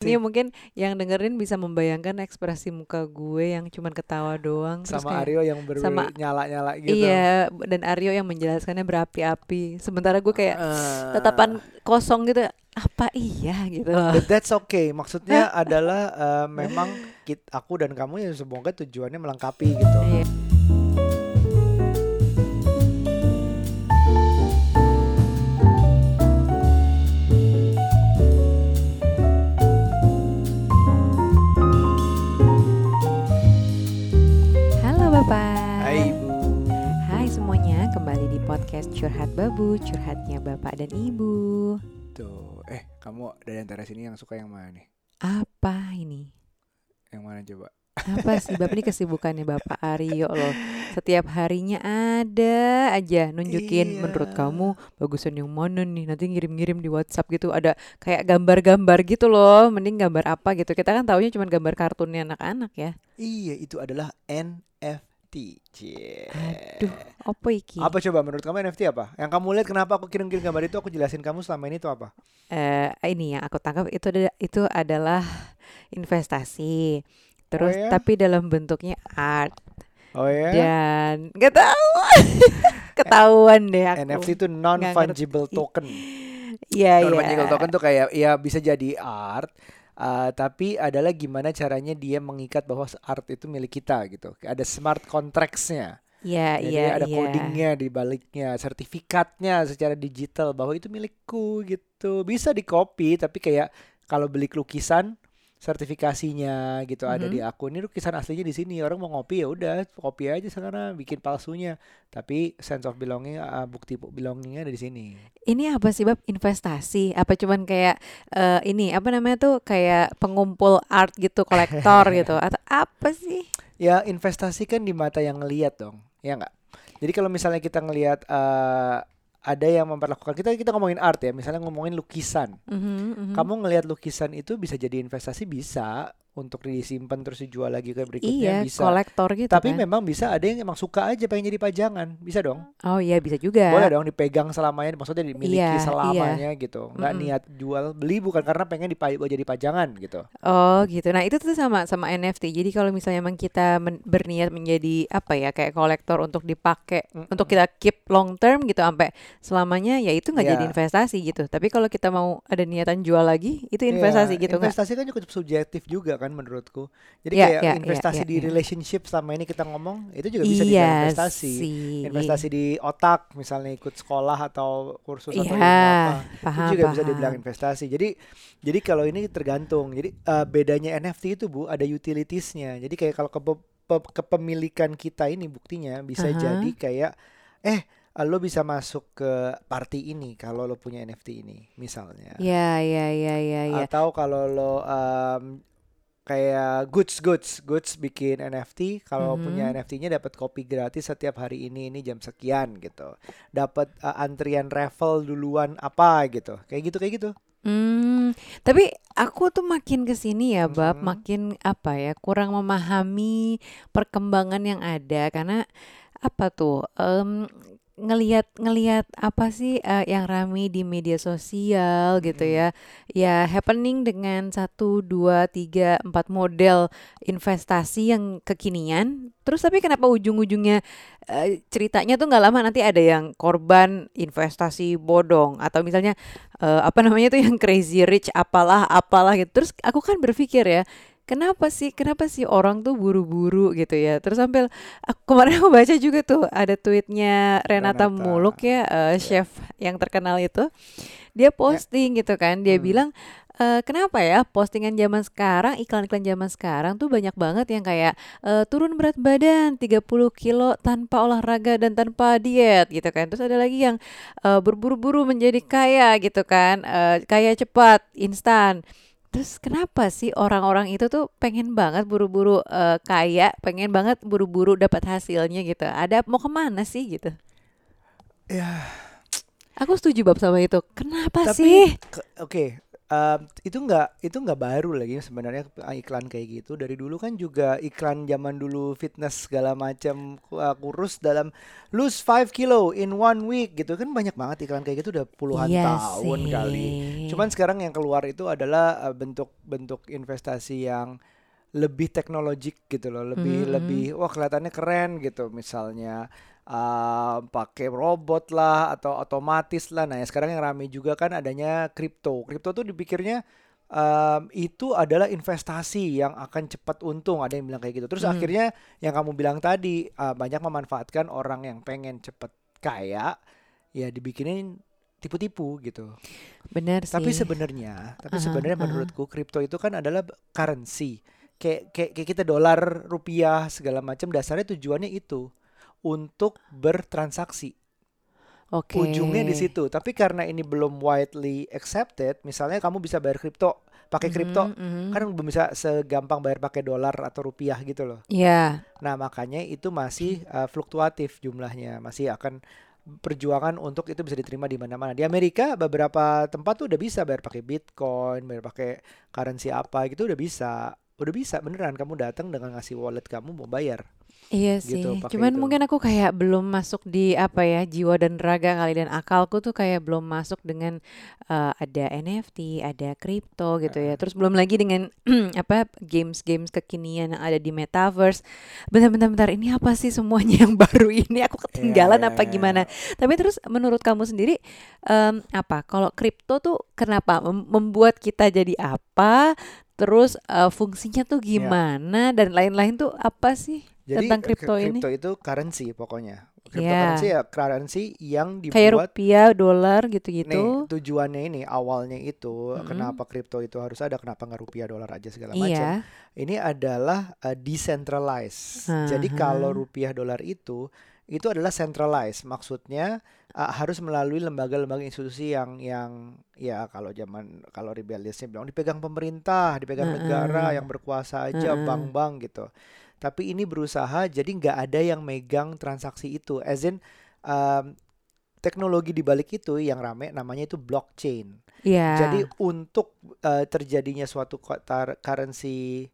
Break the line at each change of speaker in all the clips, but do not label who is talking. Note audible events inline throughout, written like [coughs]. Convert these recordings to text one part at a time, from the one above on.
Ini mungkin yang dengerin bisa membayangkan ekspresi muka gue yang cuman ketawa doang terus
sama
kayak
Aryo yang
sama-
bernyala-nyala gitu.
Iya, dan Aryo yang menjelaskannya berapi-api. Sementara gue kayak
Eh,
tatapan kosong gitu. Apa iya gitu.
But that's okay. Maksudnya [laughs] adalah eh, memang kit, aku dan kamu ya semoga tujuannya melengkapi gitu.
Iya. Podcast Curhat Babu, curhatnya Bapak dan Ibu.
Tuh, eh kamu dari antara sini yang suka yang mana nih?
Apa ini?
Yang mana coba?
Apa sih Bapak ini kesibukannya Bapak Aryo loh. Setiap harinya ada aja nunjukin
Iya.
menurut kamu bagusan yang mana nih. Nanti ngirim-ngirim di WhatsApp gitu ada kayak gambar-gambar gitu loh. Mending gambar apa gitu. Kita kan taunya cuma gambar kartunnya anak-anak ya.
Iya, itu adalah NFT. Cie.
Aduh, Apa iki?
Apa coba menurut kamu NFT apa? Yang kamu lihat kenapa aku kirim-kirim gambar itu aku jelasin kamu selama ini itu apa?
eh ini yang aku tangkap itu ada- itu adalah investasi. Terus
ya?
tapi dalam bentuknya art
Oh ya?
dan nggak tahu [laughs] ketahuan deh aku.
NFT itu non fungible token.
Iya
non
iya.
fungible token tuh kayak ya bisa jadi art uh, tapi adalah gimana caranya dia mengikat bahwa art itu milik kita gitu. Ada smart contracts-nya.
Iya
Jadi
iya
ada
iya.
codingnya di baliknya, sertifikatnya secara digital bahwa itu milikku gitu. Bisa di copy tapi kayak kalau beli lukisan sertifikasinya gitu ada
Mhm.
di akun ini lukisan aslinya di sini orang mau ngopi ya udah kopi aja sekarang bikin palsunya tapi sense of belonging uh, bukti belongingnya ada di sini
Ini apa sih bab investasi? Apa cuman kayak eh, ini apa namanya tuh kayak pengumpul art gitu, kolektor [laughs] gitu atau apa sih?
ya investasi kan di mata yang ngelihat dong ya nggak jadi kalau misalnya kita ngelihat uh, ada yang memperlakukan kita kita ngomongin art ya misalnya ngomongin lukisan.
Mhm, mhm.
kamu ngelihat lukisan itu bisa jadi investasi? Bisa untuk disimpan terus dijual lagi ke berikutnya
iya,
bisa
kolektor gitu
tapi
kan.
memang bisa ada yang emang suka aja pengen jadi pajangan bisa dong
Oh iya bisa juga.
boleh dong dipegang selamanya maksudnya dimiliki
Iya, iya.
selamanya gitu nggak
Mm-mm.
niat jual beli bukan karena pengen dipa- buat jadi pajangan gitu
Oh gitu. Nah itu tuh sama sama NFT. Jadi kalau misalnya memang kita men- berniat menjadi apa ya kayak kolektor untuk dipakai
Mm-mm.
untuk kita keep long term gitu sampai selamanya ya itu nggak
Iya.
jadi investasi gitu. Tapi kalau kita mau ada niatan jual lagi itu investasi
Iya,
gitu
investasi kan cukup subjektif juga kan menurutku jadi
Iya,
kayak
iya,
investasi
iya,
di
iya.
relationship selama ini kita ngomong itu juga bisa
Iya
investasi
sih.
investasi di otak misalnya ikut sekolah atau kursus atau ilmu
Iya,
apa
paham
itu juga bisa
paham.
dibilang investasi. Jadi jadi kalau ini tergantung. Jadi eh, bedanya NFT itu Bu ada utilitiesnya. Jadi kayak kalau pe- kepemilikan kita ini buktinya bisa
Aha.
jadi kayak eh lo bisa masuk ke party ini kalau lo punya NFT ini misalnya.
Iya iya iya iya iya.
Atau kalau lo em, kayak goods goods goods bikin NFT kalau
Mhm.
punya NFT-nya dapat kopi gratis setiap hari ini ini jam sekian gitu dapat eh, antrian raffle duluan apa gitu kayak gitu kayak gitu
Hmm, tapi aku tuh makin ke sini ya, Bab,
Mhm.
makin apa ya, kurang memahami perkembangan yang ada karena apa tuh? em, ngelihat ngelihat apa sih eh, yang rame di media sosial gitu
Mhm.
ya. Ya happening dengan satu, dua, tiga, empat model investasi yang kekinian. Terus tapi kenapa ujung-ujungnya eh, ceritanya tuh nggak lama nanti ada yang korban investasi bodong atau misalnya eh, apa namanya tuh yang crazy rich apalah apalah gitu. Terus aku kan berpikir ya, kenapa sih kenapa sih orang tuh buru-buru gitu ya. Terus sambil aku, kemarin aku baca juga tuh ada tweetnya Renata,
Renata.
Muluk ya, eh, chef yang terkenal itu. Dia posting gitu kan, dia
Hmm.
bilang "Eh, kenapa ya postingan zaman sekarang, iklan-iklan zaman sekarang tuh banyak banget yang kayak eh, turun berat badan 30 kilo tanpa olahraga dan tanpa diet gitu kan. Terus ada lagi yang eh, berburu-buru menjadi kaya gitu kan, eh, kaya cepat, instan. Terus kenapa sih orang-orang itu tuh pengen banget buru-buru eh, kaya, pengen banget buru-buru dapat hasilnya gitu. Ada mau ke mana sih gitu?
ya
Aku setuju bab sama itu. Kenapa
tapi
sih?
ke- oke Um, itu nggak itu nggak baru lagi sebenarnya iklan kayak gitu. Dari dulu kan juga iklan zaman dulu fitness segala macam uh, kurus dalam lose 5 kilo in one week gitu. Kan banyak banget iklan kayak gitu udah puluhan
Iya
tahun
sih.
kali. Cuman sekarang yang keluar itu adalah uh, bentuk-bentuk investasi yang lebih teknologik gitu loh. Lebih
Mhm,
lebih wah kelihatannya keren gitu misalnya uh, pakai robot lah atau otomatis lah. Nah, ya sekarang yang ramai juga kan adanya kripto. Kripto tuh dipikirnya um, itu adalah investasi yang akan cepat untung. Ada yang bilang kayak gitu. Terus
Hmm.
akhirnya yang kamu bilang tadi uh, banyak memanfaatkan orang yang pengen cepet kaya ya dibikinin tipu-tipu gitu.
Benar
Tapi
sih.
sebenarnya, tapi
Aha,
sebenarnya
aha.
menurutku kripto itu kan adalah currency. Kayak kayak, kayak kita dolar, rupiah segala macam dasarnya tujuannya itu untuk bertransaksi.
Oke.
Ujungnya di situ. Tapi karena ini belum widely accepted, misalnya kamu bisa bayar kripto, pakai kripto,
Mhm, mhm.
kan belum bisa segampang bayar pakai dolar atau rupiah gitu loh.
Iya.
Nah, makanya itu masih uh, fluktuatif jumlahnya, masih akan perjuangan untuk itu bisa diterima di mana-mana. Di Amerika beberapa tempat tuh udah bisa bayar pakai Bitcoin, bayar pakai currency apa gitu udah bisa. Udah bisa beneran kamu datang dengan ngasih wallet kamu mau bayar.
Iya sih.
Gitu,
Cuman
itu.
mungkin aku kayak belum masuk di apa ya jiwa dan raga kali dan akalku tuh kayak belum masuk dengan eh, ada NFT, ada kripto gitu ya. Terus belum lagi dengan [clears throat] apa games-games kekinian yang ada di metaverse. Bentar-bentar bentar ini apa sih semuanya yang [laughs] baru ini? Aku ketinggalan
Iya,
apa
iya, iya.
gimana? Tapi terus menurut kamu sendiri em, apa? Kalau kripto tuh kenapa Mem- membuat kita jadi apa? Terus eh, fungsinya tuh
Iya.
gimana dan lain-lain tuh apa sih?
Jadi
Tentang kripto ini?
kripto itu currency pokoknya.
Iya.
Cryptocurrency ya currency yang
Kayak
dibuat
rupiah, dolar
Nih,
gitu-gitu.
tujuannya ini awalnya itu
Mm-mm.
kenapa kripto itu harus ada, kenapa nggak rupiah dolar aja segala macam.
Iya.
Ini adalah uh, decentralized. Jadi kalau rupiah dolar itu itu adalah centralized. Maksudnya uh, harus melalui lembaga-lembaga institusi yang yang ya kalau zaman kalau rebelliusnya bilang dipegang pemerintah, dipegang negara
Heeh.
yang berkuasa aja,
Heeh.
bank-bank gitu. Tapi ini berusaha jadi nggak ada yang megang transaksi itu. As in um, teknologi di balik itu yang rame namanya itu blockchain.
Iya.
Jadi untuk uh, terjadinya suatu currency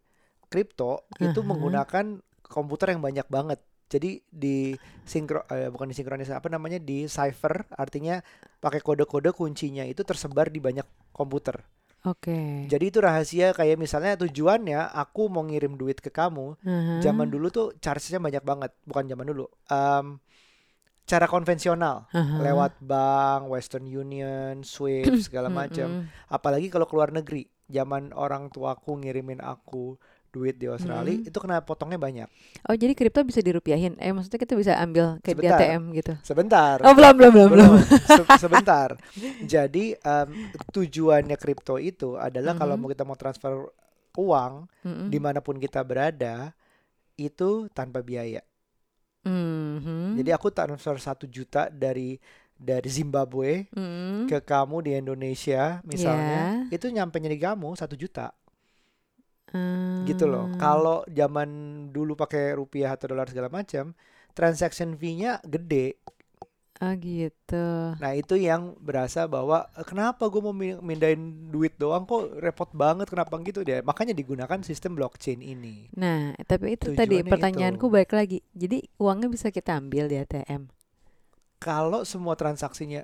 kripto itu
Aha.
menggunakan komputer yang banyak banget. Jadi di sinkro eh, bukan disinkronis apa namanya di cipher artinya pakai kode-kode kuncinya itu tersebar di banyak komputer.
Oke.
Jadi itu rahasia kayak misalnya tujuannya aku mau ngirim duit ke kamu.
Aha.
Zaman dulu tuh charge-nya banyak banget, bukan zaman dulu. Em, cara konvensional
Aha.
lewat bank, Western Union, Swift segala [coughs] macam. Apalagi kalau keluar negeri, zaman orang tuaku ngirimin aku duit di Australia,
Mm.
itu kena potongnya banyak.
Oh, jadi kripto bisa dirupiahin. Eh, maksudnya kita bisa ambil kayak di
Sebentar.
ATM gitu.
Sebentar.
Oh, belum belum belum belum.
belum. Se- [laughs] sebentar. Jadi em, tujuannya kripto itu adalah kalau
Mhm.
mau kita mau transfer uang
Mm-mm.
di mana pun kita berada itu tanpa biaya.
Mhm.
Jadi aku transfer satu juta dari dari Zimbabwe
Mm.
ke kamu di Indonesia misalnya,
Ya.
itu nyampe di kamu satu juta.
Hmm.
gitu loh. Kalau zaman dulu pakai rupiah atau dolar segala macam, transaction fee-nya gede.
Oh, gitu.
Nah itu yang berasa bahwa "Eh, kenapa gue mau mi- mindahin duit doang kok repot banget kenapa gitu deh. Makanya digunakan sistem blockchain ini.
Nah, tapi itu tadi
Tujuannya
pertanyaanku
itu.
balik lagi. Jadi uangnya bisa kita ambil di ATM.
Kalau semua transaksinya,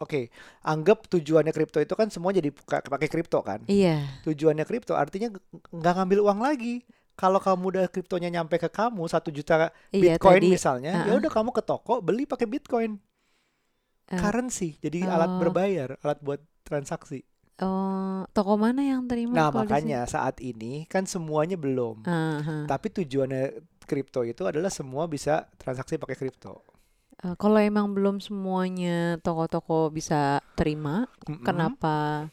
oke, anggap tujuannya kripto itu kan semua jadi pakai kripto kan.
Iya.
Tujuannya kripto artinya nggak ngambil uang lagi. Kalau kamu udah kriptonya nyampe ke kamu satu juta
Iya
Bitcoin
tadi.
misalnya, ya
uh-uh.
udah kamu ke toko beli pakai Bitcoin.
Eh,
currency jadi alat
oh.
berbayar alat buat transaksi
Oh, toko mana yang terima
nah makanya saat ini kan semuanya belum
Aha.
tapi tujuannya kripto itu adalah semua bisa transaksi pakai kripto
Eh, kalau emang belum semuanya toko-toko bisa terima,
Mm-mm.
kenapa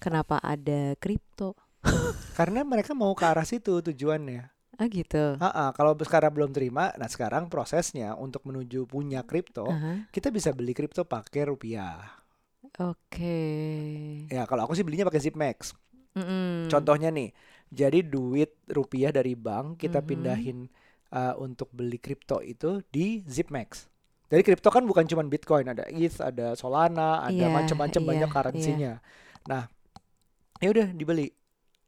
kenapa ada kripto? [laughs]
karena mereka mau ke arah situ tujuannya
Ah gitu.
Ah, ah, kalau sekarang belum terima nah sekarang prosesnya untuk menuju punya kripto
Aha.
kita bisa beli kripto pakai rupiah
Oke.
ya kalau aku sih belinya pakai Zipmax
Mm-mm.
contohnya nih jadi duit rupiah dari bank kita
Mhm.
pindahin uh, untuk beli kripto itu di Zipmax. Jadi kripto kan bukan cuma Bitcoin, ada ETH, ada Solana, ada
Iya,
macam-macam
iya,
banyak
iya.
currency-nya. Nah, ya udah dibeli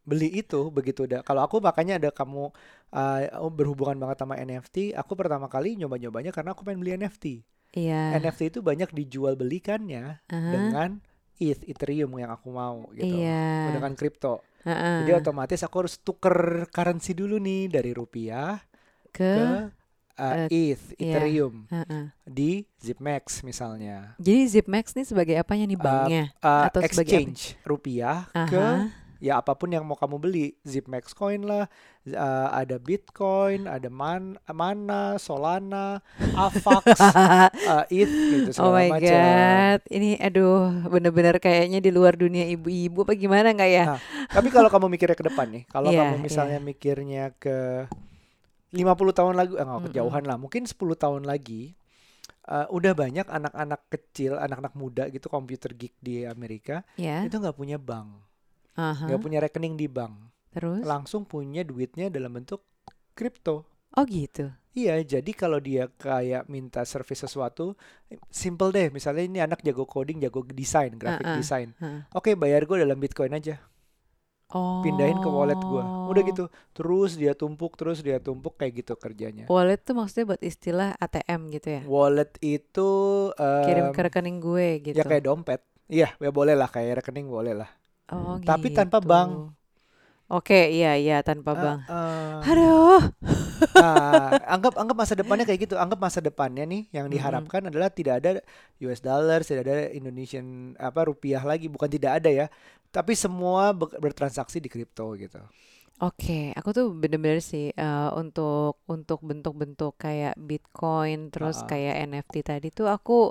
beli itu begitu udah kalau aku makanya ada kamu uh, berhubungan banget sama NFT aku pertama kali nyoba nyobanya karena aku pengen beli NFT
Iya.
NFT itu banyak dijual belikannya
Aha.
dengan ETH Ethereum yang aku mau gitu
Iya.
dengan kripto
Heeh.
jadi otomatis aku harus tuker currency dulu nih dari rupiah
ke
ke uh,
eh,
ETH
iya.
Ethereum
Heeh.
di Zipmax misalnya
Jadi Zipmax nih sebagai apanya nih
Uh,
banknya?
Uh,
Atau sebagai apa?
exchange rupiah ke ya apa pun yang mau kamu beli Zipmax coin lah uh, ada Bitcoin ada man Mana Solana [laughs] Avax uh, ETH gitu
Oh
segala
my
macam
god, ini aduh bener-bener kayaknya di luar dunia ibu-ibu apa gimana nggak ya?
Nah, tapi kalau kamu mikirnya ke depan nih kalau
Iya,
kamu misalnya mikirnya ke 50 tahun lagi eh, nggak
Mm-mm.
kejauhan lah mungkin 10 tahun lagi uh, udah banyak anak-anak kecil anak-anak muda gitu komputer geek di Amerika
Ya,
itu nggak punya bank nggak punya rekening di bank
Terus?
langsung punya duitnya dalam bentuk kripto
Oh gitu.
Iya, jadi kalau dia kayak minta service sesuatu, simple deh. Misalnya ini anak jago coding, jago desain, graphic
Ah, ah,
design.
ah.
Oke, bayar gue dalam Bitcoin aja.
Oh.
Pindahin ke wallet gue. Udah gitu. Terus dia tumpuk, terus dia tumpuk kayak gitu kerjanya.
Wallet tuh maksudnya buat istilah ATM gitu ya?
Wallet itu
Kirim
em,
ke rekening gue gitu.
ya kayak dompet. Iya, ya boleh lah kayak rekening boleh lah.
Oh
Tapi tanpa
gitu.
bank.
Oke, iya iya tanpa
Ah,
bank.
ah.
Aduh. [laughs]
Nah, anggap anggap masa depannya kayak gitu. Anggap masa depannya nih yang diharapkan adalah tidak ada US dollar, tidak ada Indonesian apa rupiah lagi, bukan tidak ada ya. Tapi semua be- bertransaksi di kripto gitu.
Oke, aku tuh bener-bener sih eh, untuk untuk bentuk-bentuk kayak Bitcoin terus
Ah, ah.
kayak NFT tadi tuh aku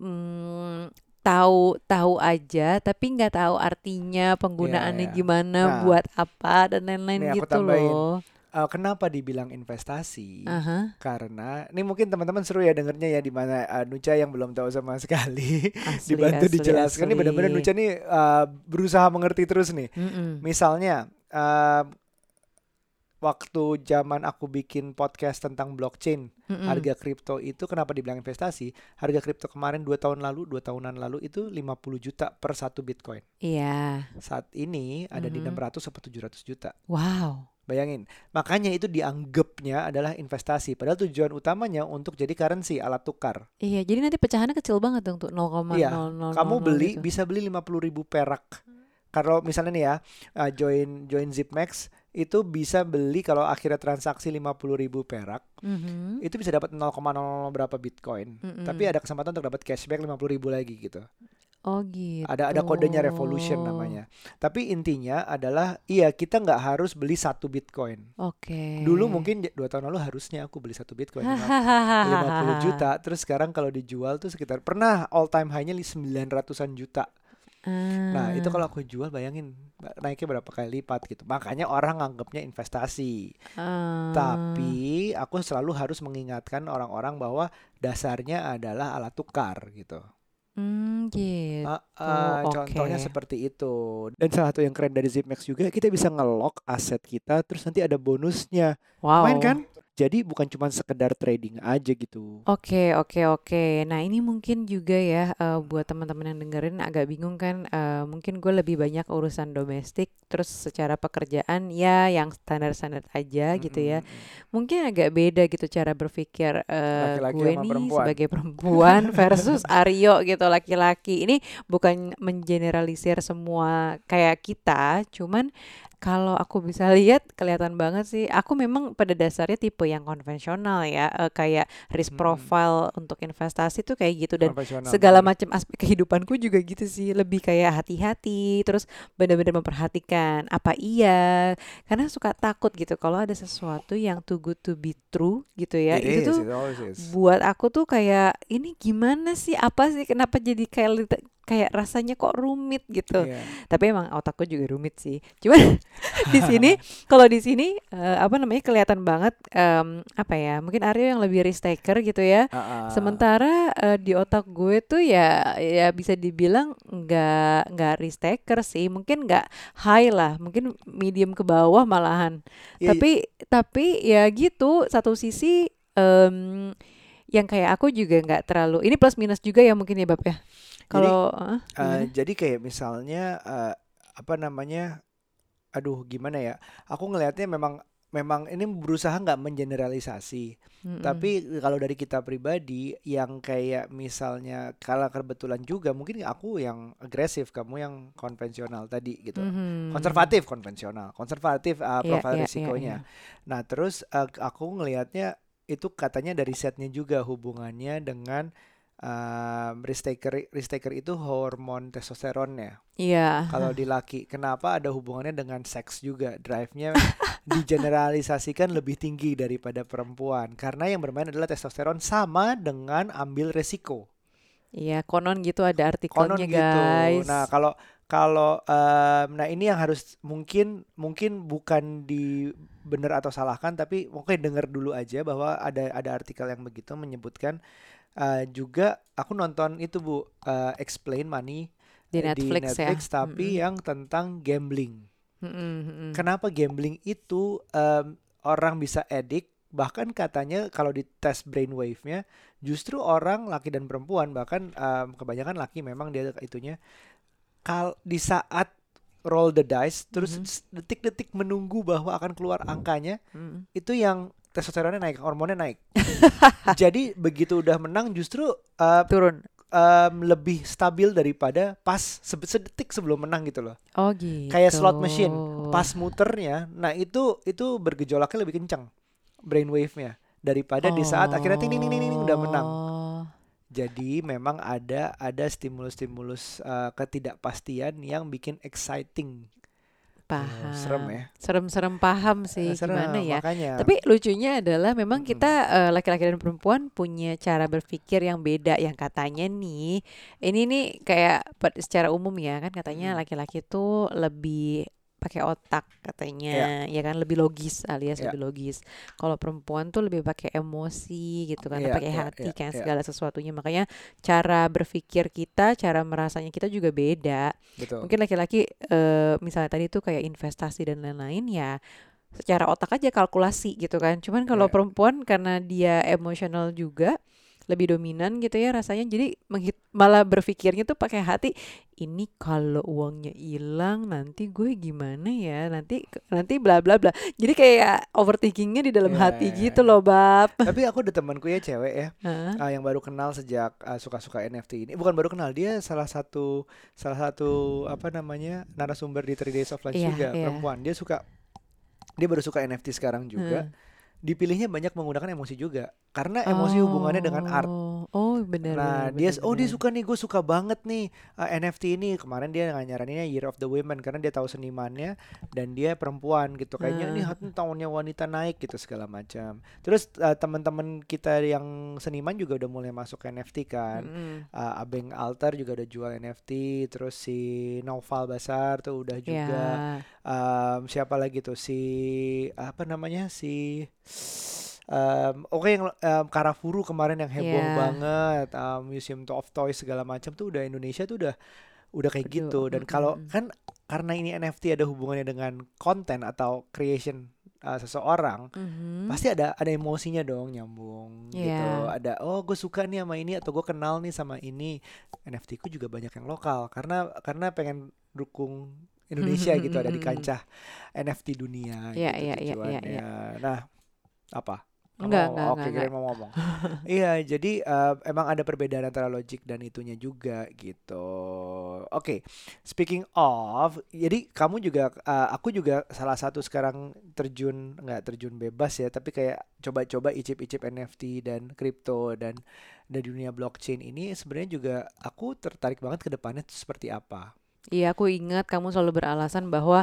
mm, tahu tahu aja tapi nggak tahu artinya penggunaannya
iya.
gimana
Nah,
buat apa dan lain-lain gitu
tambahin.
loh.
Eh, kenapa dibilang investasi?
Aha,
Karena ini mungkin teman-teman seru ya dengernya ya di mana eh, Nucha yang belum tahu sama [laughs] sekali
asli
dibantu
asli
dijelaskan. Ini benar-benar
asli.
Nucha nih eh, berusaha mengerti terus nih.
Mm-mm,
Misalnya, eh, waktu zaman aku bikin podcast tentang blockchain,
mm-mm.
harga kripto itu kenapa dibilang investasi? Harga kripto kemarin dua tahun lalu, dua tahunan lalu itu 50 juta per satu bitcoin.
Iya,
Saat ini ada di
Mhm.
600 atau 700 juta.
wow.
Bayangin, makanya itu dianggapnya adalah investasi. Padahal tujuan utamanya untuk jadi currency, alat tukar.
Iya, jadi nanti pecahannya kecil banget dong tuh 0,0000
Iya, Kamu beli
gitu.
bisa beli 50 ribu perak. Kalau misalnya nih ya, uh, join join Zipmax itu bisa beli kalau akhirnya transaksi 50 ribu perak,
Mhm,
itu bisa dapat 0,00 berapa bitcoin.
mm-mm.
Tapi ada kesempatan untuk dapat cashback 50 ribu lagi gitu.
Oh gitu.
Ada ada kodenya Revolution namanya. Tapi intinya adalah iya kita nggak harus beli satu bitcoin.
Oke.
Dulu mungkin dua tahun lalu harusnya aku beli satu bitcoin lima- [laughs] 50 juta. Terus sekarang kalau dijual tuh sekitar pernah all time high-nya 900-an juta. Nah, itu
Ah,
kalau aku jual bayangin ba- naiknya berapa kali lipat gitu. Makanya orang anggapnya investasi.
ah.
Tapi aku selalu harus mengingatkan orang-orang bahwa dasarnya adalah alat tukar gitu.
Hmm, gitu.
Ah, ah,
oke.
contohnya seperti itu. Dan salah satu yang keren dari Zipmax juga kita bisa nge-lock aset kita terus nanti ada bonusnya.
Wow.
Main kan? Jadi bukan cuma sekedar trading aja gitu.
Oke, oke, oke. Nah, ini mungkin juga ya eh, buat teman-teman yang dengerin agak bingung kan. eh, mungkin gue lebih banyak urusan domestik, terus secara pekerjaan ya yang standar-standar aja gitu ya. Mungkin agak beda gitu cara berpikir eh,
Laki-laki
gue
sama
nih
perempuan.
sebagai perempuan [laughs] versus Aryo gitu laki-laki. Ini bukan mengeneralisir semua kayak kita, cuman kalau aku bisa lihat kelihatan banget sih. Aku memang pada dasarnya tipe yang konvensional ya, eh, kayak risk
Mm-mm.
profile untuk investasi tuh kayak gitu. Dan segala macam aspek kehidupanku juga gitu sih. Lebih kayak hati-hati terus benar-benar memperhatikan apa iya. Karena suka takut gitu kalau ada sesuatu yang too good to be true gitu ya.
It
itu
is,
tuh buat aku tuh kayak ini gimana sih? Apa sih? Kenapa jadi kayak kayak rasanya kok rumit gitu
Iya.
tapi emang otakku juga rumit sih cuman [laughs] di sini [laughs] kalau di sini eh, apa namanya kelihatan banget em, apa ya mungkin Aryo yang lebih risk taker gitu ya
Ah, ah.
Sementara eh, di otak gue tuh ya ya bisa dibilang nggak nggak risk taker sih, mungkin nggak high lah, mungkin medium ke bawah malahan.
Iya,
Tapi tapi ya gitu satu sisi em, yang kayak aku juga nggak terlalu. Ini plus minus juga ya mungkin ya Bab ya. Kalau eh,
Eh,
gimana?
jadi kayak misalnya eh, apa namanya aduh gimana ya aku ngelihatnya memang memang ini berusaha nggak mengeneralisasi
Mm-mm.
tapi kalau dari kita pribadi yang kayak misalnya kalau kebetulan juga mungkin aku yang agresif kamu yang konvensional tadi gitu
Mhm.
konservatif konvensional konservatif uh, profil
iya, iya,
risikonya
iya.
nah terus uh, aku ngelihatnya itu katanya dari setnya juga hubungannya dengan um, risk taker risk taker itu hormon testosteronnya.
Iya.
kalau di laki kenapa ada hubungannya dengan seks juga? Drive-nya [laughs] digeneralisasikan lebih tinggi daripada perempuan. Karena yang bermain adalah testosteron sama dengan ambil resiko.
Iya, konon gitu ada
konon
artikelnya
gitu.
guys.
nah kalau kalau em, nah ini yang harus mungkin mungkin bukan di benar atau salahkan tapi oke dengar dulu aja bahwa ada ada artikel yang begitu menyebutkan eh, juga aku nonton itu Bu eh, Explain Money
Di
eh,
Netflix ya?
tapi
Mm-mm.
yang tentang gambling
mm-mm.
Kenapa gambling itu em, orang bisa edik bahkan katanya kalau di tes brainwave-nya justru orang laki dan perempuan bahkan em, kebanyakan laki memang dia itunya kal di saat roll the dice terus
Mhm.
s- detik-detik menunggu bahwa akan keluar angkanya
Mm-mm.
itu yang testosteronnya naik hormonnya naik [laughs] jadi begitu udah menang justru eh,
Turun.
em, lebih stabil daripada pas se- sedetik sebelum menang gitu loh
Oh gitu.
kayak slot machine pas [laughs] muternya nah itu itu bergejolaknya lebih kencang brainwave-nya daripada di saat akhirnya ting ting ting ting udah menang
Oh.
Jadi memang ada ada stimulus-stimulus eh, ketidakpastian yang bikin exciting
Paham.
serem ya.
Serem-serem paham
Eh,
sih
serem,
gimana ya.
makanya
Tapi lucunya adalah memang kita eh, laki-laki dan perempuan punya cara berpikir yang beda yang katanya nih ini nih kayak secara umum ya kan katanya
Mm.
laki-laki tuh lebih pakai otak katanya ya kan lebih logis alias
Ya.
lebih logis. Kalau perempuan tuh lebih pakai emosi gitu kan,
Ya,
pakai
ya,
hati
ya,
kan
ya.
segala sesuatunya. Makanya cara berpikir kita, cara merasanya kita juga beda.
betul
Mungkin laki-laki eh, misalnya tadi tuh kayak investasi dan lain-lain ya secara otak aja kalkulasi gitu kan. Cuman kalau
Ya.
perempuan karena dia emosional juga lebih dominan gitu ya rasanya jadi menghit- malah berpikirnya tuh pakai hati ini kalau uangnya hilang nanti gue gimana ya nanti nanti bla bla bla jadi kayak overthinkingnya di dalam
Ya,
hati
ya,
gitu
ya.
loh bab [laughs]
tapi aku ada temanku ya cewek ya
Hah?
ah, yang baru kenal sejak ah, suka-suka NFT ini bukan baru kenal dia salah satu salah satu apa namanya narasumber di 3 Days of Lunch
Iya,
juga
iya.
perempuan dia suka dia baru suka NFT sekarang juga
Hmm.
Dipilihnya banyak menggunakan emosi juga. Karena emosi hubungannya dengan art
Oh, benar
Nah,
benar,
dia
benar,
oh dia suka nih, gue suka banget nih uh, NFT ini. Kemarin dia nyaraninnya Year of the Women karena dia tahu senimannya dan dia perempuan gitu. Kayaknya ini hat- tahunnya wanita naik gitu segala macam. Terus uh, teman-teman kita yang seniman juga udah mulai masuk NFT kan.
Mm-mm.
Uh, Abeng Alter juga udah jual NFT. Terus si Naufal Basar tuh udah juga.
Ya.
Um, siapa lagi tuh si apa namanya si um, oke yang um, Karafuru kemarin yang heboh
Iya.
banget um, Museum of Toys segala macam tuh udah Indonesia tuh udah udah kayak
Betul,
gitu dan kalau
mm-mm.
kan karena ini NFT ada hubungannya dengan konten atau creation uh, seseorang
Mhm.
pasti ada ada emosinya dong nyambung gitu
Iya.
ada oh gue suka nih sama ini atau gue kenal nih sama ini NFT ku juga banyak yang lokal karena karena pengen dukung Indonesia gitu ada di kancah NFT dunia
Iya,
gitu
iya, iya, iya,
tujuannya. Nah, apa?
Enggak,
Kamu-
enggak,
Oke,
enggak,
kirain mau ngomong. [laughs] iya, jadi eh, emang ada perbedaan antara logik dan itunya juga gitu. Oke, speaking of, jadi kamu juga, eh, aku juga salah satu sekarang terjun, nggak terjun bebas ya, tapi kayak coba-coba icip-icip NFT dan kripto dan dari dunia blockchain ini sebenarnya juga aku tertarik banget ke depannya seperti apa.
Iya, aku ingat kamu selalu beralasan bahwa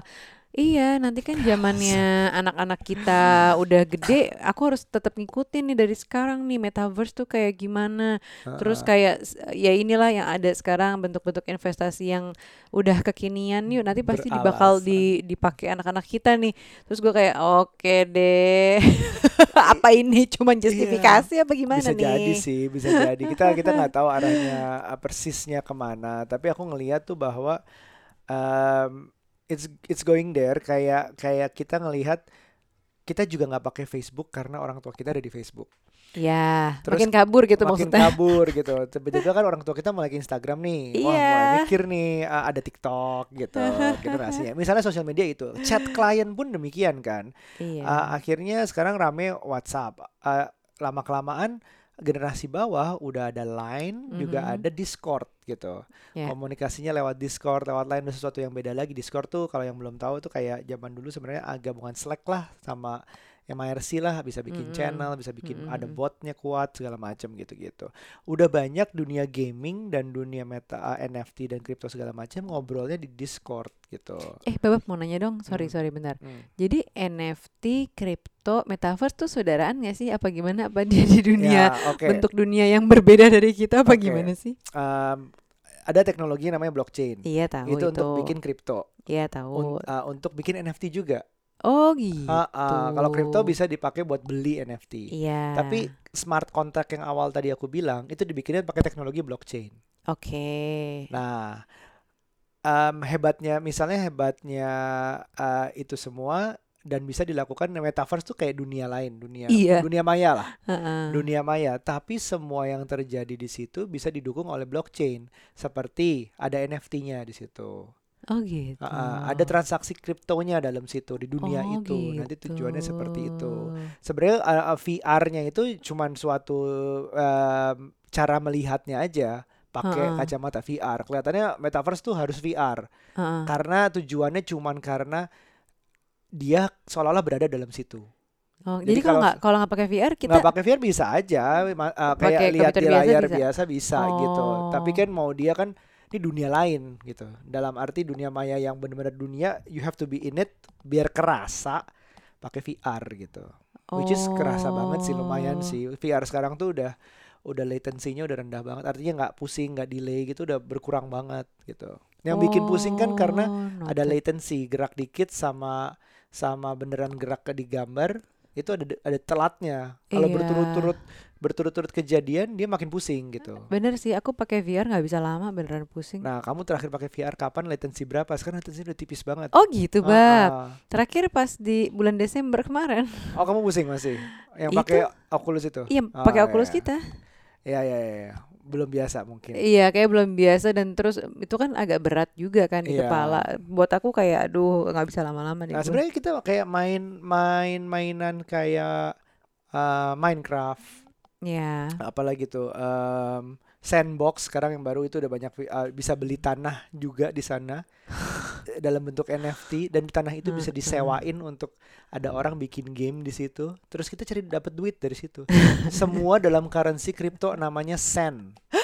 iya nanti kan zamannya anak-anak kita udah gede, aku harus tetap ngikutin nih dari sekarang nih metaverse tuh kayak gimana. Terus kayak ya inilah yang ada sekarang bentuk-bentuk investasi yang udah kekinian yuk nanti pasti
Beralasan.
di dipakai anak-anak kita nih. Terus gue kayak oke deh. [laughs] Apa ini cuma justifikasi apa gimana
bisa
nih?
jadi sih bisa jadi kita kita [laughs] nggak tahu arahnya uh, persisnya ke mana tapi aku ngelihat tuh bahwa um, it's it's going there kayak kayak kita ngelihat kita juga nggak pakai Facebook karena orang tua kita ada di Facebook
Ya,
Terus
makin kabur gitu
makin
maksudnya.
kabur gitu. [laughs] Tiba-tiba kan orang tua kita mulai ke Instagram nih. Wah,
Iya.
mulai mikir nih ada TikTok gitu generasinya. Misalnya sosial media itu. Chat klien pun demikian kan.
Iya.
Ah, akhirnya sekarang rame WhatsApp. Ah, lama-kelamaan generasi bawah udah ada Line, juga
Mhm.
ada Discord gitu.
Ya.
Komunikasinya lewat Discord, lewat Line itu sesuatu yang beda lagi. Discord tuh kalau yang belum tahu tuh kayak zaman dulu sebenarnya agak gabungan Slack lah sama MIRC lah bisa bikin
Mm-mm.
channel, bisa bikin ada
Mm-mm.
botnya kuat segala macam gitu-gitu. Udah banyak dunia gaming dan dunia meta ah, NFT dan kripto segala macam ngobrolnya di Discord gitu.
Eh, Babak mau nanya dong. Sorry,
Hmm.
sorry bentar.
Hmm.
Jadi NFT, kripto, metaverse tuh saudaraan gak sih? Apa gimana? Apa dia di dunia
Ya, oke.
bentuk dunia yang berbeda dari kita? Apa
Oke.
gimana sih?
Um, ada teknologi namanya blockchain.
Iya tahu
itu
itu.
untuk bikin kripto,
Iya tahu.
Un- ah, untuk bikin NFT juga.
Oh gitu.
Kalau kripto bisa dipakai buat beli NFT.
Iya.
Tapi smart contract yang awal tadi aku bilang itu dibikinnya pakai teknologi blockchain.
Oke.
Nah, em, hebatnya, misalnya hebatnya eh, itu semua dan bisa dilakukan metaverse tuh kayak dunia lain, dunia
Iya.
dunia maya lah,
Heeh.
dunia maya. Tapi semua yang terjadi di situ bisa didukung oleh blockchain. Seperti ada NFT-nya di situ.
Oh gitu.
Ah, ada transaksi kriptonya dalam situ di dunia
Oh,
itu. Nanti
gitu.
tujuannya seperti itu. Sebenarnya uh, uh, VR-nya itu cuman suatu um, cara melihatnya aja pakai
Ha-ha.
kacamata VR. Kelihatannya metaverse tuh harus VR
Heeh.
karena tujuannya cuman karena dia seolah-olah berada dalam situ.
Oh,
Jadi
jadi kalau nggak kalau nggak pakai VR kita
Nggak pakai VR bisa aja, uh, kayak lihat di
biasa
layar
bisa?
biasa bisa gitu. Tapi
Oh.
kan mau dia kan ini dunia lain gitu. Dalam arti dunia maya yang benar-benar dunia, you have to be in it biar kerasa pakai VR gitu. Which is kerasa banget sih lumayan
Oh.
sih. VR sekarang tuh udah udah latensinya udah rendah banget. Artinya nggak pusing, nggak delay gitu udah berkurang banget gitu. Yang bikin pusing kan karena
Oh,
ada
noted.
latency, gerak dikit sama sama beneran gerak ke di gambar itu ada ada telatnya. Kalau
Iya.
berturut-turut berturut-turut kejadian dia makin pusing gitu.
Bener sih, aku pakai VR nggak bisa lama beneran pusing.
Nah, kamu terakhir pakai VR kapan? Latency berapa? Sekarang latency udah tipis banget.
Oh gitu,
Ah,
Bab.
ah.
Terakhir pas di bulan Desember kemarin.
Oh, kamu pusing masih? Yang pakai Oculus itu?
Iya,
Oh,
pakai
iya,
Oculus
iya.
kita.
Iya, iya, iya, iya. Belum biasa mungkin.
Iya, kayak belum biasa dan terus itu kan agak berat juga kan di
Iya.
kepala. Buat aku kayak aduh nggak bisa lama-lama deh
Nah, sebenarnya kita kayak main-main mainan kayak uh, Minecraft,
Ya.
apalagi tuh um, Sandbox sekarang yang baru itu udah banyak uh, bisa beli tanah juga di sana [laughs] dalam bentuk NFT dan tanah itu bisa disewain untuk ada orang bikin game di situ. Terus kita cari dapat duit dari situ. [laughs] Semua dalam currency kripto namanya Sen. [laughs]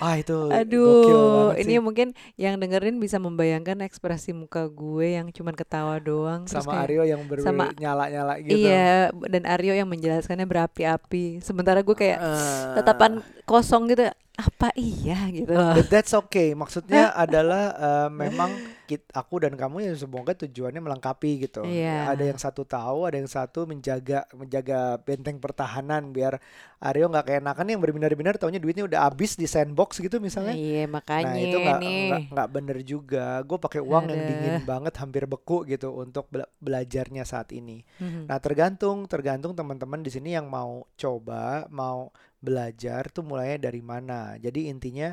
Ah itu
Aduh, ini
sih.
mungkin yang dengerin bisa membayangkan ekspresi muka gue yang cuman ketawa doang
sama
kayak
Aryo yang ber
sama-
nyala-nyala gitu.
Iya, dan Aryo yang menjelaskannya berapi-api. Sementara gue kayak
Eh,
tatapan kosong gitu. Apa iya gitu.
But that's okay. Maksudnya [laughs] adalah eh, memang kit, aku dan kamu ya semoga tujuannya melengkapi gitu.
Iya.
Ada yang satu tahu, ada yang satu menjaga menjaga benteng pertahanan biar Aryo nggak keenakan yang berbinar-binar taunya duitnya udah habis di sandbox gitu misalnya.
Iya, makanya
Nah itu nggak
nih.
nggak nggak bener juga. Gue pakai uang yang
Ada.
dingin banget, hampir beku gitu untuk bela- belajarnya saat ini.
Mhm.
Nah tergantung tergantung teman-teman di sini yang mau coba mau belajar tuh mulainya dari mana. Jadi intinya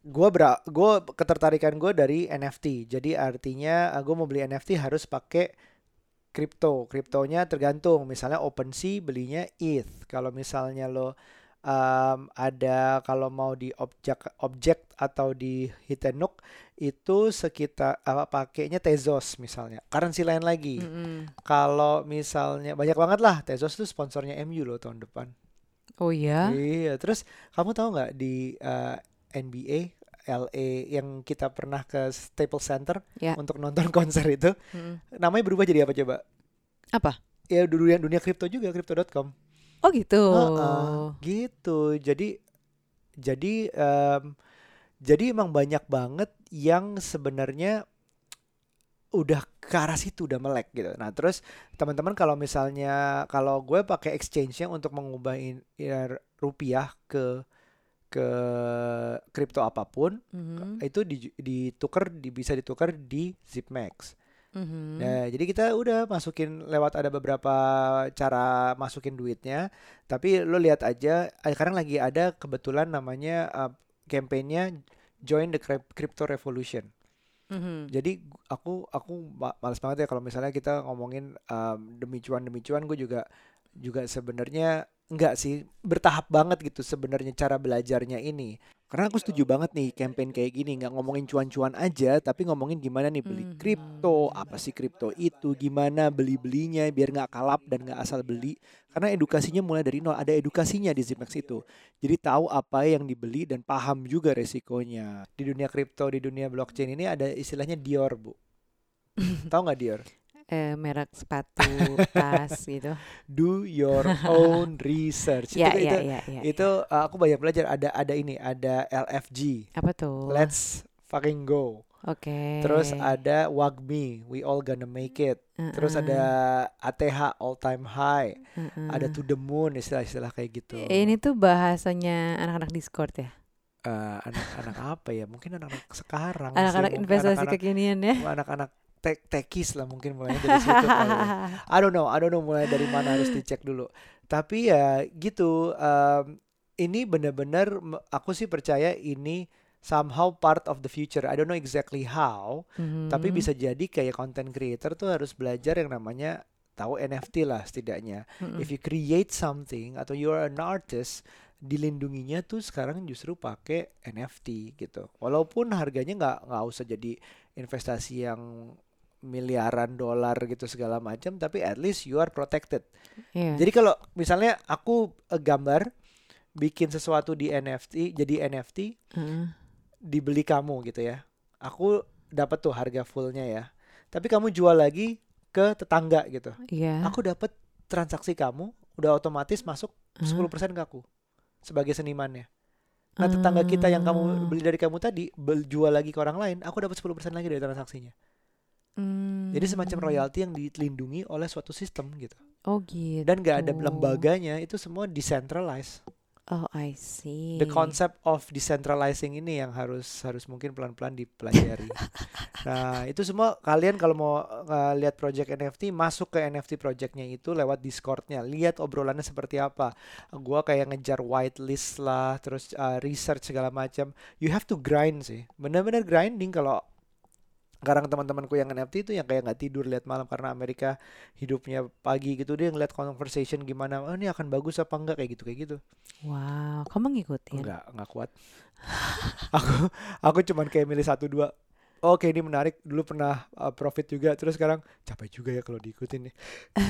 gue ber gue ketertarikan gue dari NFT. Jadi artinya gue mau beli NFT harus pakai kripto. Kriptonya tergantung. Misalnya OpenSea belinya ETH. Kalau misalnya lo um, ada kalau mau di objek objek atau di Hitenuk itu sekitar apa pakainya Tezos misalnya. Currency lain lagi.
Mm-mm.
Kalau misalnya banyak banget lah Tezos tuh sponsornya MU loh tahun depan.
Oh ya?
Iya, terus kamu tahu nggak di uh, NBA LA yang kita pernah ke Staples Center
Ya.
untuk nonton [laughs] konser itu,
Mm-mm.
namanya berubah jadi apa coba?
Apa?
Ya dunia dunia kripto juga, crypto.com.
Oh gitu.
Heeh, gitu. Jadi jadi em, jadi emang banyak banget yang sebenarnya udah ke arah situ udah melek gitu. Nah, terus teman-teman kalau misalnya kalau gue pakai exchange-nya untuk mengubah in- ya, rupiah ke ke kripto apa pun
Mhm.
itu di, ditukar di, bisa ditukar di Zipmax.
Mhm.
Nah, jadi kita udah masukin lewat ada beberapa cara masukin duitnya, tapi lo lihat aja eh, sekarang lagi ada kebetulan namanya uh, campaignnya Join the Cryp- Crypto Revolution.
Mhm.
Jadi aku aku ma- males banget ya kalau misalnya kita ngomongin um, demi cuan demi cuan gue juga juga sebenarnya enggak sih bertahap banget gitu sebenarnya cara belajarnya ini. Karena aku setuju banget nih campaign kayak gini nggak ngomongin cuan-cuan aja tapi ngomongin gimana nih beli
Mhm.
kripto, apa sih kripto itu, gimana beli-belinya biar nggak kalap dan nggak asal beli. Karena edukasinya mulai dari nol, ada edukasinya di Zimex itu. Jadi tahu apa yang dibeli dan paham juga resikonya. Di dunia kripto, di dunia blockchain ini ada istilahnya Dior, Bu. [laughs] Tahu nggak Dior?
Eh, merek sepatu, [laughs] tas gitu.
Do your own research. [laughs]
Ya,
itu
ya,
itu
ya, ya.
itu uh, aku banyak belajar ada ada ini, ada LFG.
Apa tuh?
Let's fucking go.
Oke.
Terus ada WAGMI, we all gonna make it. Terus
Heeh,
ada ATH all time high.
heeh.
Ada to the moon istilah-istilah kayak gitu.
Ini tuh bahasanya anak-anak Discord ya.
Eh, anak-anak apa ya? Mungkin anak-anak sekarang
Anak-anak investasi
anak-anak
kekinian ya.
anak-anak tek tekis lah mungkin mulai dari situ kali ya. [laughs] I don't know, I don't know mulai dari mana harus dicek dulu. Tapi ya gitu, em, ini benar-benar aku sih percaya ini somehow part of the future. I don't know exactly how, tapi
Mhm.
bisa jadi kayak content creator tuh harus belajar yang namanya tahu NFT lah setidaknya.
Mm-mm.
If you create something atau you are an artist, dilindunginya tuh sekarang justru pakai NFT gitu. Walaupun harganya nggak nggak usah jadi investasi yang miliaran dolar gitu segala macam, tapi at least you are protected.
Iya.
Jadi kalau misalnya aku eh, gambar bikin sesuatu di NFT jadi NFT
Heeh.
dibeli kamu gitu ya. Aku dapat tuh harga fullnya ya. Tapi kamu jual lagi ke tetangga gitu.
Iya.
Aku dapat transaksi kamu udah otomatis masuk
Hah?
10% ke aku sebagai senimannya. Nah, tetangga kita yang kamu beli dari kamu tadi jual lagi ke orang lain, aku dapat 10% lagi dari transaksinya. Jadi semacam
Hmm.
royalti yang dilindungi oleh suatu sistem gitu.
Oh gitu.
Dan gak ada lembaganya, itu semua decentralized.
Oh I see.
The concept of decentralizing ini yang harus harus mungkin pelan-pelan dipelajari. [laughs] nah, itu semua kalian kalau mau uh, lihat project NFT masuk ke NFT projectnya itu lewat Discordnya. Lihat obrolannya seperti apa. Gua kayak ngejar whitelist lah, terus uh, research segala macam. You have to grind sih. Bener-bener grinding kalau sekarang teman-temanku yang NFT itu yang kayak nggak tidur lihat malam karena Amerika hidupnya pagi gitu dia ngeliat conversation gimana oh ini akan bagus apa enggak kayak gitu kayak gitu
Wow, kamu ngikutin?
Enggak, enggak kuat. [laughs] aku aku cuman kayak milih satu dua. Oke, ini menarik. Dulu pernah uh, profit juga, terus sekarang capek juga ya kalau diikutin nih.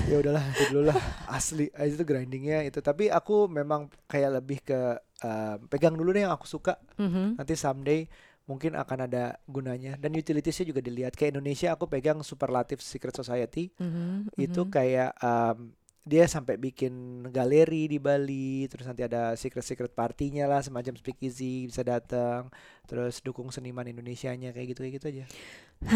ya udahlah, nanti dulu lah. [laughs] Asli, eh, itu grindingnya itu. Tapi aku memang kayak lebih ke uh, pegang dulu deh yang aku suka.
Mhm.
Nanti someday mungkin akan ada gunanya. Dan utilitiesnya juga dilihat. Kayak Indonesia aku pegang Superlative Secret Society.
Mhm,
Itu
mhm.
kayak um, dia sampai bikin galeri di Bali, terus nanti ada secret-secret partinya lah semacam speakeasy bisa datang, terus dukung seniman Indonesianya kayak gitu kayak gitu aja. [sighs]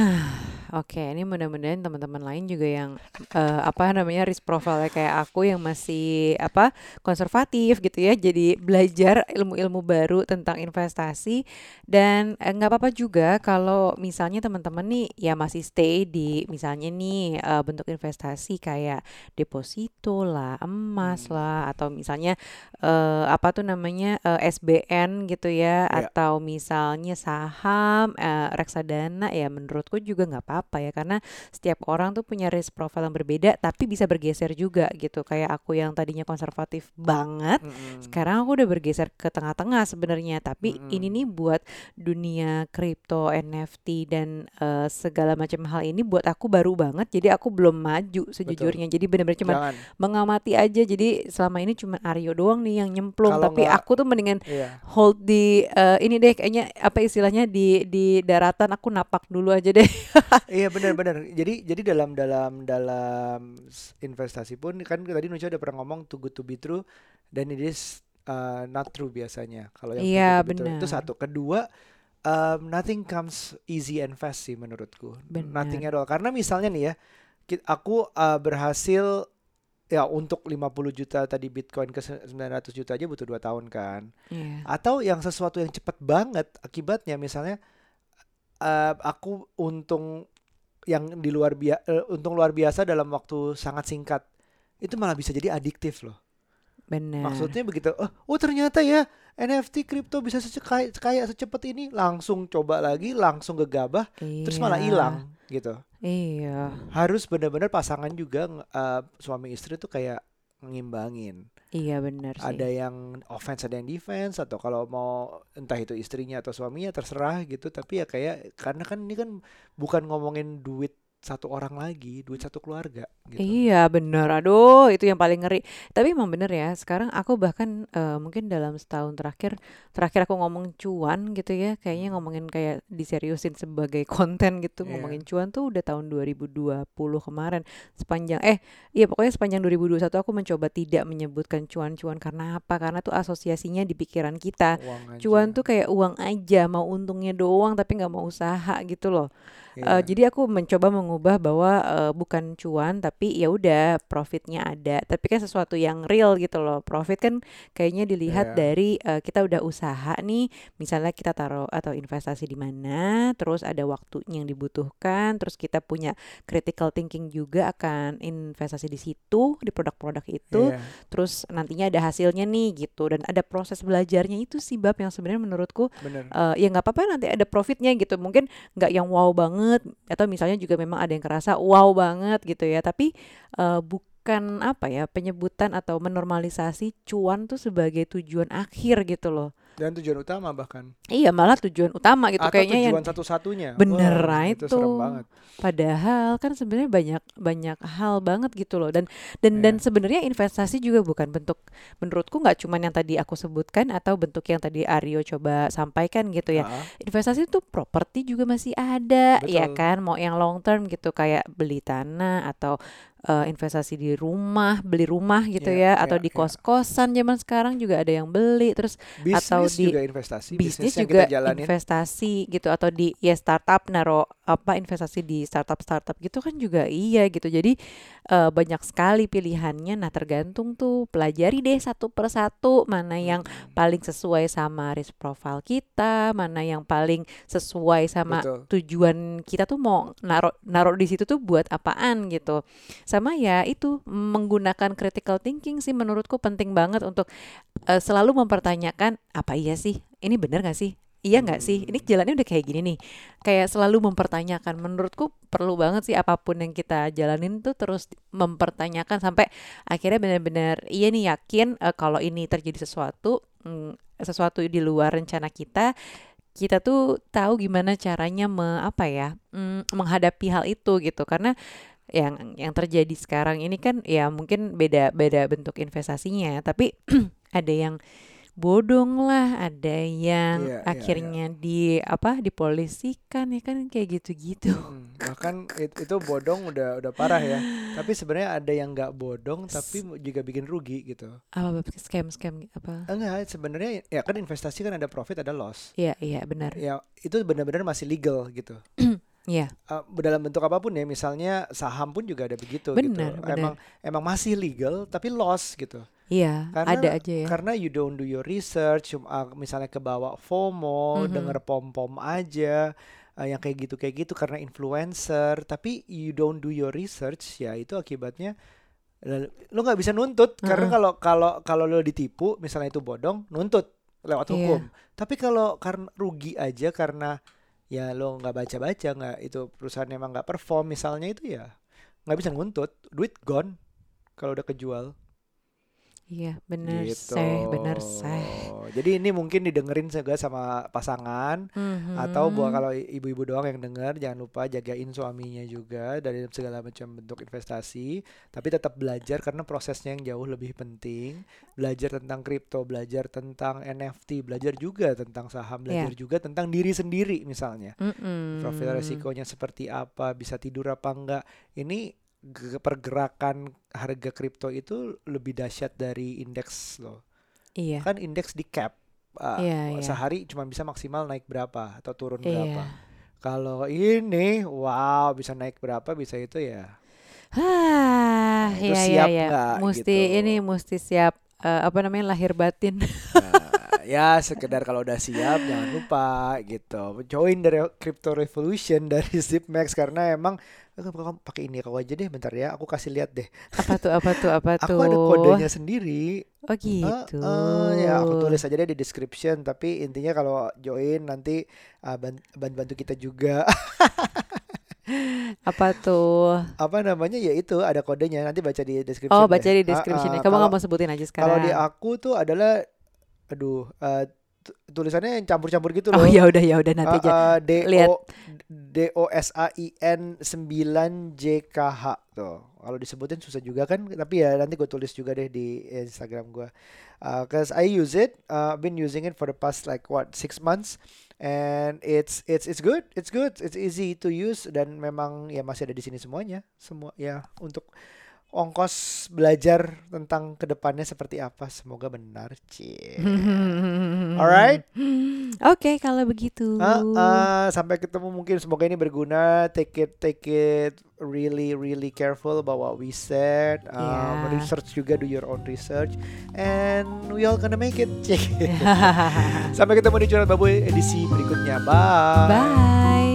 Oke, ini mudah-mudahan teman-teman lain juga yang eh, apa namanya risk profile kayak aku yang masih apa konservatif gitu ya, jadi belajar ilmu-ilmu baru tentang investasi dan eh, nggak apa-apa juga kalau misalnya teman-teman nih ya masih stay di misalnya nih eh, bentuk investasi kayak deposito lah, emas
Hmm.
lah atau misalnya eh, apa tuh namanya eh, SBN gitu ya
Ya.
atau misalnya saham eh, reksadana ya menurutku juga nggak apa-apa ya. Karena setiap orang tuh punya risk profile yang berbeda tapi bisa bergeser juga gitu. Kayak aku yang tadinya konservatif banget
Mm-mm.
sekarang aku udah bergeser ke tengah-tengah sebenarnya. Tapi ini
Mm-mm.
nih buat dunia kripto NFT dan eh, segala macam hal ini buat aku baru banget. Jadi aku belum maju sejujurnya. Jadi benar-benar cuma mengamati aja. Jadi selama ini cuma Aryo doang nih yang nyemplung.
Kalau
tapi
nggak-
aku tuh mendingan
iya.
hold di eh, ini deh kayaknya apa istilahnya di di daratan aku napak dulu aja deh [laughs]
Iya benar-benar. Jadi jadi dalam dalam dalam investasi pun kan tadi Nucha udah pernah ngomong too good to be true dan it is uh, not true biasanya. Kalau yang
Iya,
good to be true. itu satu. Kedua um, nothing comes easy and fast sih menurutku. Nothing at all. Karena misalnya nih ya, aku uh, berhasil ya untuk 50 juta tadi Bitcoin ke se- 900 juta aja butuh dua tahun kan.
Iya.
Atau yang sesuatu yang cepat banget akibatnya misalnya eh, aku untung yang di luar biasa untung luar biasa dalam waktu sangat singkat itu malah bisa jadi adiktif loh.
Benar.
Maksudnya begitu. Oh, oh ternyata ya NFT kripto bisa sekaya, kaya secepat ini langsung coba lagi langsung gegabah terus malah
Iya.
hilang gitu.
Iya.
Harus benar-benar pasangan juga eh, suami istri tuh kayak ngimbangin.
Iya benar sih.
Ada yang offense, ada yang defense atau kalau mau entah itu istrinya atau suaminya terserah gitu. Tapi ya kayak karena kan ini kan bukan ngomongin duit satu orang lagi, duit satu keluarga gitu.
Iya bener, aduh itu yang paling ngeri. Tapi emang bener ya, sekarang aku bahkan eh, mungkin dalam setahun terakhir, terakhir aku ngomong cuan gitu ya, kayaknya ngomongin kayak diseriusin sebagai [laughs] konten gitu,
Iya.
ngomongin cuan tuh udah tahun 2020 kemarin. Sepanjang, eh iya pokoknya sepanjang 2021 aku mencoba tidak menyebutkan cuan-cuan karena apa? Karena tuh asosiasinya di pikiran kita.
Uang aja.
Cuan tuh kayak uang aja, mau untungnya doang tapi nggak mau usaha gitu loh. Eh,
Iya.
jadi aku mencoba mengubah bahwa eh, bukan cuan tapi ya udah profitnya ada. Tapi kan sesuatu yang real gitu loh. Profit kan kayaknya dilihat
Iya.
dari eh, kita udah usaha nih, misalnya kita taruh atau investasi di mana, terus ada waktunya yang dibutuhkan, terus kita punya critical thinking juga akan investasi di situ, di produk-produk itu
Iya.
terus nantinya ada hasilnya nih gitu dan ada proses belajarnya itu sih bab yang sebenarnya menurutku
Bener.
eh, ya nggak apa-apa nanti ada profitnya gitu mungkin nggak yang wow banget atau misalnya juga memang ada yang kerasa wow banget gitu ya. Tapi eh, bukan apa ya penyebutan atau menormalisasi cuan tuh sebagai tujuan akhir gitu loh
Dan tujuan utama bahkan.
iya malah tujuan utama gitu
Atau
kayaknya yang
tujuan satu-satunya.
Bener,
Wah,
nah
itu serem
itu.
banget.
Padahal kan sebenarnya banyak banyak hal banget gitu loh dan dan dan
Iya.
sebenarnya investasi juga bukan bentuk menurutku nggak cuman yang tadi aku sebutkan atau bentuk yang tadi Aryo coba sampaikan gitu ya.
Ah,
Investasi itu properti juga masih ada ya
Betul.
kan mau yang long term gitu kayak beli tanah atau eh, investasi di rumah, beli rumah gitu
Iya,
ya atau
iya,
di
iya.
kos-kosan zaman sekarang juga ada yang beli terus atau
bisnis
di
juga investasi.
bisnis
yang
juga
kita jalanin.
investasi gitu atau di ya startup naro apa investasi di startup startup gitu kan juga iya gitu jadi eh, banyak sekali pilihannya. Nah tergantung tuh pelajari deh satu persatu mana yang paling sesuai sama risk profile kita mana yang paling sesuai sama
Betul.
tujuan kita tuh mau naruh naruh di situ tuh buat apaan gitu. Sama ya itu menggunakan critical thinking sih menurutku penting banget untuk eh, selalu mempertanyakan apa iya sih? Ini bener gak sih iya nggak sih? Ini jalannya udah kayak gini nih. Kayak selalu mempertanyakan. Menurutku perlu banget sih apa pun yang kita jalanin tuh terus mempertanyakan sampai akhirnya benar-benar iya nih yakin eh, kalau ini terjadi sesuatu mm, sesuatu di luar rencana kita kita tuh tahu gimana caranya me, apa ya mm, menghadapi hal itu gitu. Karena yang yang terjadi sekarang ini kan ya mungkin beda beda bentuk investasinya tapi [clears throat] ada yang bodong lah ada yang
Iya, iya,
akhirnya di apa dipolisikan ya kan kayak gitu-gitu
Hmm, bahkan it- itu bodong udah udah parah ya. Tapi [sighs] sebenarnya ada yang nggak bodong tapi juga bikin rugi gitu.
apa scam scam apa
Enggak, sebenarnya ya kan investasi kan ada profit ada loss.
iya iya benar
Ya itu benar-benar masih legal gitu. [clears throat]
iya
Uh, dalam bentuk apa pun ya, misalnya saham pun juga ada begitu
Benar,
gitu.
benar.
Emang emang masih legal tapi loss gitu.
Iya
Karena
ada aja ya
Karena you don't do your research, cuma uh, misalnya kebawa FOMO,
Mhm.
denger pom-pom aja, uh, yang kayak gitu kayak gitu karena influencer, tapi you don't do your research, ya itu akibatnya lo nggak bisa nuntut karena
Mhm.
kalau kalau kalau lo ditipu, misalnya itu bodong, nuntut lewat
Iya.
hukum. Tapi kalau karena rugi aja karena ya lo nggak baca-baca, nggak itu perusahaan emang nggak perform misalnya itu ya nggak bisa nuntut, duit gone kalau udah kejual.
Iya benar
Gitu.
seh benar seh
Jadi ini mungkin didengerin juga sama pasangan atau buat kalau ibu-ibu doang yang denger jangan lupa jagain suaminya juga dari segala macam bentuk investasi, tapi tetap belajar karena prosesnya yang jauh lebih penting. Belajar tentang kripto, belajar tentang NFT, belajar juga tentang saham, belajar
Iya.
juga tentang diri sendiri misalnya.
Mm-mm.
Profil resikonya seperti apa, bisa tidur apa enggak. Ini pergerakan harga kripto itu lebih dahsyat dari indeks loh
iya
kan indeks di cap uh,
Iya, iya.
sehari cuma bisa maksimal naik berapa atau turun
iya
berapa kalau ini wow bisa naik berapa bisa itu ya
Hah,
Nah, itu
iya iya
siap
iya.
nggak
Mesti
gitu.
ini mesti siap eh, apa namanya lahir batin.
nah, ya sekedar kalau udah siap jangan lupa gitu. Join dari Crypto Revolution dari [laughs] Zipmax karena emang eh, kamu pakai ini kau aja deh bentar ya. Aku kasih lihat deh.
Apa tuh? Apa tuh? Apa tuh? [laughs]
Aku ada kodenya sendiri.
Oh gitu.
Uh, uh, ya aku tulis aja deh di description. Tapi intinya kalau join nanti uh, bantu kita juga. [laughs]
Apa tuh?
Apa namanya? Ya itu ada kodenya. Nanti baca di description.
Oh, baca
deh.
di description.
Uh, uh,
Kamu nggak mau sebutin aja sekarang?
Kalau di aku tuh adalah aduh uh, tu- tulisannya yang campur-campur gitu loh.
Oh ya udah ya udah nanti aja.
Uh, uh, D
Lihat.
O D O S A I N 9 J K H tuh. Kalau disebutin susah juga kan, tapi ya nanti gue tulis juga deh di Instagram gue. Uh, Cause I use it, uh, been using it for the past like what six months, and it's it's it's good, it's good, it's easy to use dan memang ya masih ada di sini semuanya, semua ya untuk ongkos belajar tentang ke depannya seperti apa. Semoga benar, cie. [laughs] Alright.
Oke, kalau begitu.
Ah, ah, sampai ketemu mungkin semoga ini berguna. Take it, take it really, really careful about what we said. Um,
Yeah.
Research juga, do your own research, and we all gonna make it. [laughs] sampai ketemu di curhat babu edisi berikutnya. Bye.
Bye.